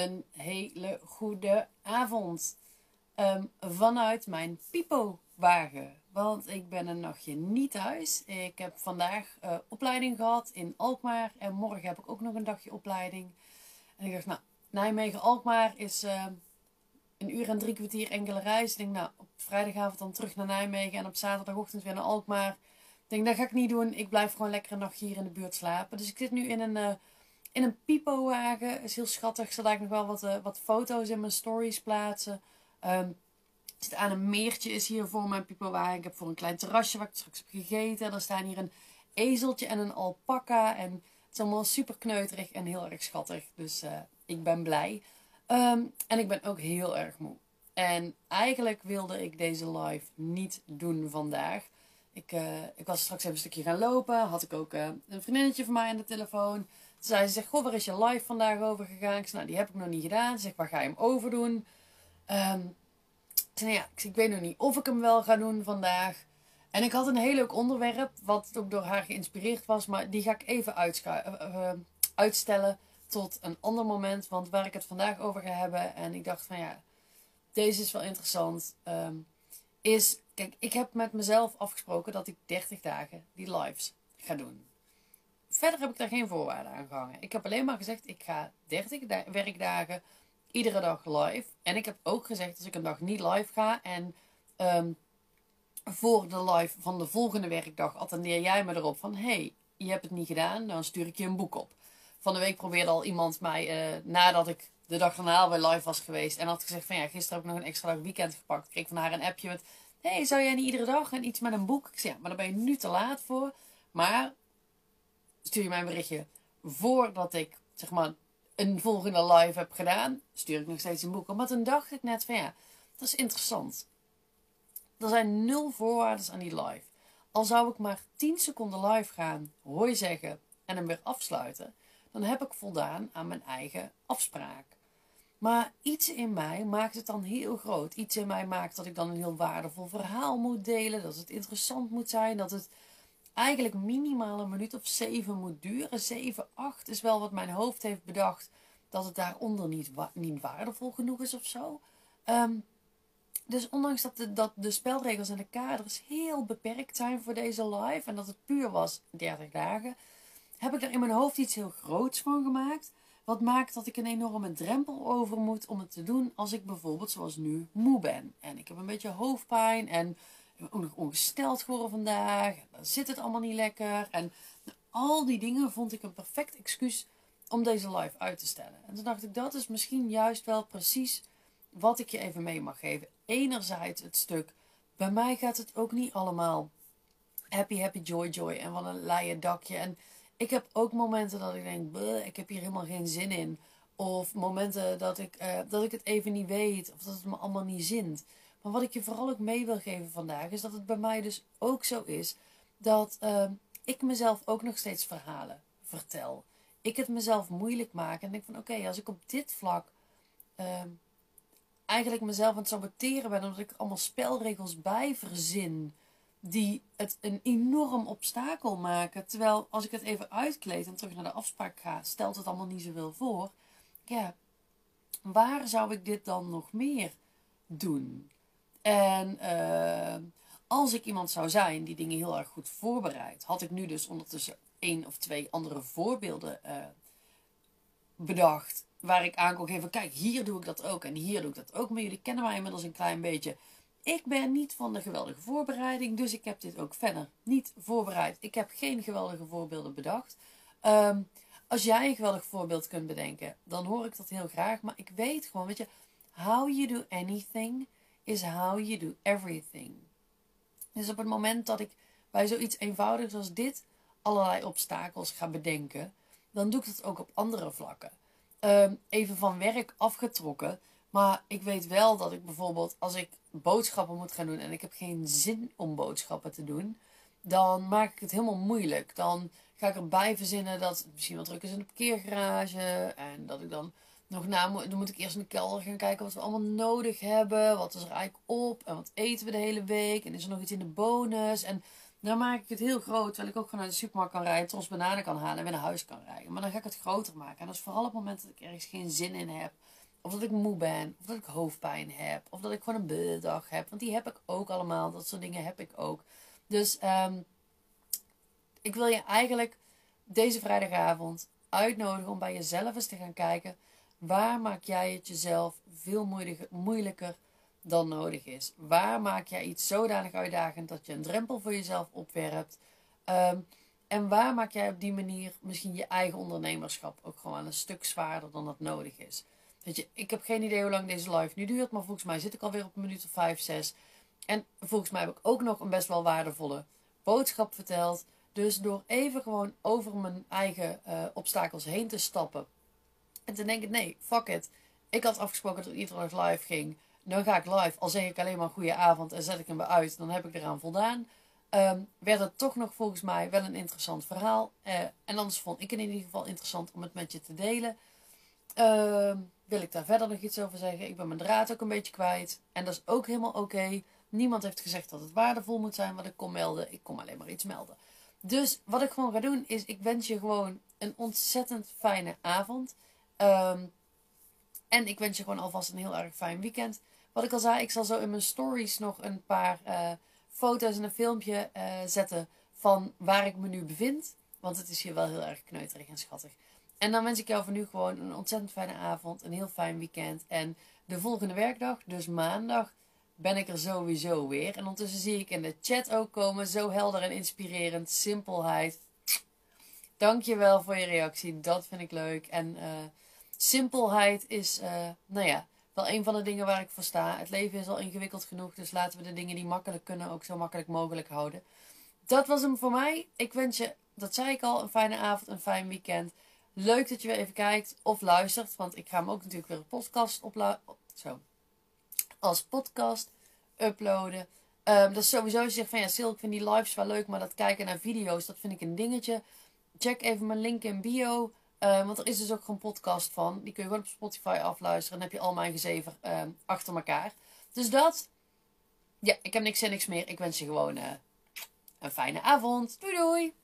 een hele goede avond. Ehm, vanuit mijn Pipo-wagen. Want ik ben een nachtje niet thuis. Ik heb vandaag uh, opleiding gehad in Alkmaar. En morgen heb ik ook nog een dagje opleiding. En ik dacht, nou, Nijmegen-Alkmaar is uh, een uur en drie kwartier enkele reis. Ik denk, nou, op vrijdagavond dan terug naar Nijmegen. En op zaterdagochtend weer naar Alkmaar. Ik denk, dat ga ik niet doen. Ik blijf gewoon lekker een nachtje hier in de buurt slapen. Dus ik zit nu in een... Uh, in een pipo-wagen. Is heel schattig. Ik zal daar nog wel wat, uh, wat foto's in mijn stories plaatsen. Um, zit aan een meertje is hier voor mijn pipo-wagen. Ik heb voor een klein terrasje waar ik straks heb gegeten. Er staan hier een ezeltje en een alpaca. En het is allemaal super kneuterig en heel erg schattig. Dus uh, ik ben blij. Um, en ik ben ook heel erg moe. En eigenlijk wilde ik deze live niet doen vandaag. Ik, uh, ik was straks even een stukje gaan lopen. Had ik ook uh, een vriendinnetje van mij aan de telefoon zei ze, zegt, goh, waar is je live vandaag over gegaan? Ik zei, nou, die heb ik nog niet gedaan. Ze zegt, waar ga je hem overdoen? Um, ik zei, nou ja, ik weet nog niet of ik hem wel ga doen vandaag. En ik had een heel leuk onderwerp, wat ook door haar geïnspireerd was. Maar die ga ik even uh, uitstellen tot een ander moment. Want waar ik het vandaag over ga hebben, en ik dacht van ja, deze is wel interessant. Um, is, kijk, ik heb met mezelf afgesproken dat ik 30 dagen die lives ga doen verder heb ik daar geen voorwaarden aan gehangen. Ik heb alleen maar gezegd, ik ga 30 werkdagen iedere dag live. En ik heb ook gezegd, als ik een dag niet live ga en um, voor de live van de volgende werkdag attendeer jij me erop van, hey, je hebt het niet gedaan, dan stuur ik je een boek op. Van de week probeerde al iemand mij, uh, nadat ik de dag daarna weer live was geweest en had gezegd van ja, gisteren heb ik nog een extra weekend gepakt. Kreeg van haar een appje met, hey, zou jij niet iedere dag en iets met een boek? Ik zei, ja, maar daar ben je nu te laat voor. Maar stuur je mij een berichtje voordat ik zeg maar een volgende live heb gedaan, stuur ik nog steeds een boek. Maar toen dacht ik net van ja, dat is interessant. Er zijn nul voorwaarden aan die live. Al zou ik maar 10 seconden live gaan, hooi zeggen en hem weer afsluiten, dan heb ik voldaan aan mijn eigen afspraak. Maar iets in mij maakt het dan heel groot. Iets in mij maakt dat ik dan een heel waardevol verhaal moet delen, dat het interessant moet zijn, dat het eigenlijk minimaal een minuut of zeven moet duren. Zeven, acht is wel wat mijn hoofd heeft bedacht. Dat het daaronder niet, niet waardevol genoeg is of zo. Um, dus ondanks dat de, dat de spelregels en de kaders heel beperkt zijn voor deze live. En dat het puur was 30 dagen. Heb ik er in mijn hoofd iets heel groots van gemaakt. Wat maakt dat ik een enorme drempel over moet om het te doen als ik bijvoorbeeld zoals nu moe ben. En ik heb een beetje hoofdpijn en ben ook nog ongesteld geworden vandaag. Dan zit het allemaal niet lekker. En al die dingen vond ik een perfect excuus om deze live uit te stellen. En toen dacht ik, dat is misschien juist wel precies wat ik je even mee mag geven. Enerzijds het stuk, bij mij gaat het ook niet allemaal happy, happy, joy, joy en wat een leien dakje. En ik heb ook momenten dat ik denk, ik heb hier helemaal geen zin in. Of momenten dat ik, uh, dat ik het even niet weet. Of dat het me allemaal niet zint. Maar wat ik je vooral ook mee wil geven vandaag is dat het bij mij dus ook zo is dat uh, ik mezelf ook nog steeds verhalen vertel. Ik het mezelf moeilijk maak en denk van oké, als ik op dit vlak uh, eigenlijk mezelf aan het saboteren ben omdat ik allemaal spelregels bij verzin die het een enorm obstakel maken. Terwijl als ik het even uitkleed en terug naar de afspraak ga, stelt het allemaal niet zoveel voor. Ja, waar zou ik dit dan nog meer doen? En uh, als ik iemand zou zijn die dingen heel erg goed voorbereidt, had ik nu dus ondertussen één of twee andere voorbeelden uh, bedacht. Waar ik aan kon geven, kijk, hier doe ik dat ook en hier doe ik dat ook. Maar jullie kennen mij inmiddels een klein beetje. Ik ben niet van de geweldige voorbereiding, dus ik heb dit ook verder niet voorbereid. Ik heb geen geweldige voorbeelden bedacht. Um, als jij een geweldig voorbeeld kunt bedenken, dan hoor ik dat heel graag. Maar ik weet gewoon, weet je, how you do anything is how you do everything. Dus op het moment dat ik bij zoiets eenvoudigs als dit allerlei obstakels ga bedenken, dan doe ik dat ook op andere vlakken. Um, even van werk afgetrokken. Maar ik weet wel dat ik bijvoorbeeld als ik boodschappen moet gaan doen en ik heb geen zin om boodschappen te doen, dan maak ik het helemaal moeilijk. Dan ga ik erbij verzinnen dat het misschien wel druk is in de parkeergarage en dat ik dan nog na, dan moet ik eerst in de kelder gaan kijken wat we allemaal nodig hebben. Wat is er eigenlijk op en wat eten we de hele week en is er nog iets in de bonus. En Dan maak ik het heel groot, terwijl ik ook gewoon naar de supermarkt kan rijden, tros bananen kan halen en weer naar huis kan rijden. Maar dan ga ik het groter maken. En dat is vooral op het moment dat ik ergens geen zin in heb. Of dat ik moe ben, of dat ik hoofdpijn heb, of dat ik gewoon een buddag heb. Want die heb ik ook allemaal, dat soort dingen heb ik ook. Dus um, ik wil je eigenlijk deze vrijdagavond uitnodigen om bij jezelf eens te gaan kijken. Waar maak jij het jezelf veel moeilijker dan nodig is? Waar maak jij iets zodanig uitdagend dat je een drempel voor jezelf opwerpt? Um, en waar maak jij op die manier misschien je eigen ondernemerschap ook gewoon een stuk zwaarder dan dat nodig is? Weet je, ik heb geen idee hoe lang deze live nu duurt, maar volgens mij zit ik alweer op een minuut of 5, 6. En volgens mij heb ik ook nog een best wel waardevolle boodschap verteld. Dus door even gewoon over mijn eigen uh, obstakels heen te stappen. En te denken, nee, fuck it. Ik had afgesproken dat iedere dag live ging. Dan ga ik live. Al zeg ik alleen maar goede avond en zet ik hem weer uit. Dan heb ik eraan voldaan. Um, werd het toch nog volgens mij wel een interessant verhaal. Uh, en anders vond ik het in ieder geval interessant om het met je te delen. Uh, wil ik daar verder nog iets over zeggen? Ik ben mijn draad ook een beetje kwijt. En dat is ook helemaal oké. Niemand heeft gezegd dat het waardevol moet zijn wat ik kom melden. Ik kom alleen maar iets melden. Dus wat ik gewoon ga doen is, ik wens je gewoon een ontzettend fijne avond. Um, en ik wens je gewoon alvast een heel erg fijn weekend. Wat ik al zei, ik zal zo in mijn stories nog een paar uh, foto's en een filmpje uh, zetten van waar ik me nu bevind. Want het is hier wel heel erg kneuterig en schattig. En dan wens ik jou voor nu gewoon een ontzettend fijne avond, een heel fijn weekend. En de volgende werkdag, dus maandag, ben ik er sowieso weer. En ondertussen zie ik in de chat ook komen, zo helder en inspirerend, simpelheid. Dankjewel voor je reactie, dat vind ik leuk. En uh, simpelheid is, uh, nou ja, wel een van de dingen waar ik voor sta. Het leven is al ingewikkeld genoeg, dus laten we de dingen die makkelijk kunnen ook zo makkelijk mogelijk houden. Dat was hem voor mij. Ik wens je, dat zei ik al, een fijne avond, een fijn weekend. Leuk dat je weer even kijkt of luistert, want ik ga hem ook natuurlijk weer een podcast uploaden. Zo. Als podcast uploaden. Um, dat is sowieso je zegt van ja, Sil, ik vind die lives wel leuk, maar dat kijken naar video's, dat vind ik een dingetje. Check even mijn link in bio. Um, want er is dus ook gewoon podcast van. Die kun je gewoon op Spotify afluisteren. En dan heb je al mijn gezever um, achter elkaar. Dus dat. Ja, ik heb niks en niks meer. Ik wens je gewoon uh, een fijne avond. Doei doei!